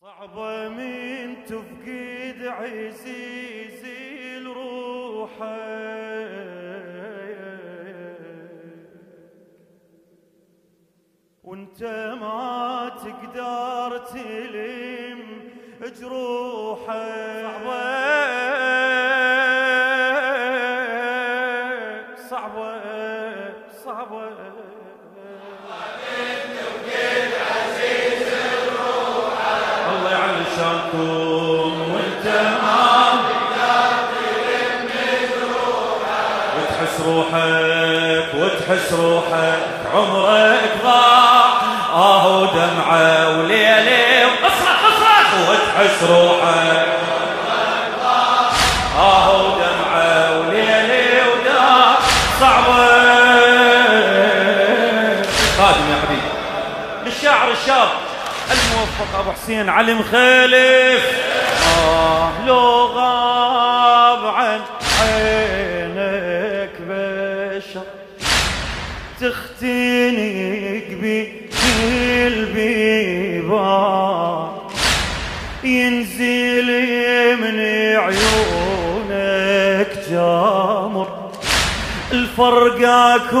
صعبة من تفقد عزيزي لروحك وانت ما تقدر تلم جروحك وانت ما وتحس روحك وتحس روحك عمرك ضاع. آه ودمعة وليله اصرخ اصرخ وتحس روحك. آه ودمعة وليله وداع صعبة. خادم يا حبيبي. للشاعر الشاب. الموفق أبو حسين علي مخالف. آه لو غاب عن عينك بشر تختنق بيبان ينزل من عيونك جامر الفرقاكم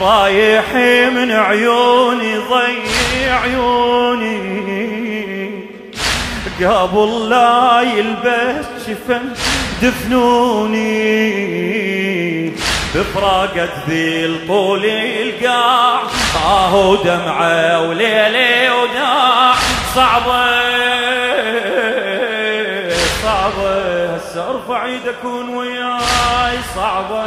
رايح من عيوني ضي عيوني. قبل لا يلبس جفن دفنوني. بفراقة ذي الطول القاع آه دمعة وليلي وداع. صعبة هسه ارفع إيدك وياي صعبة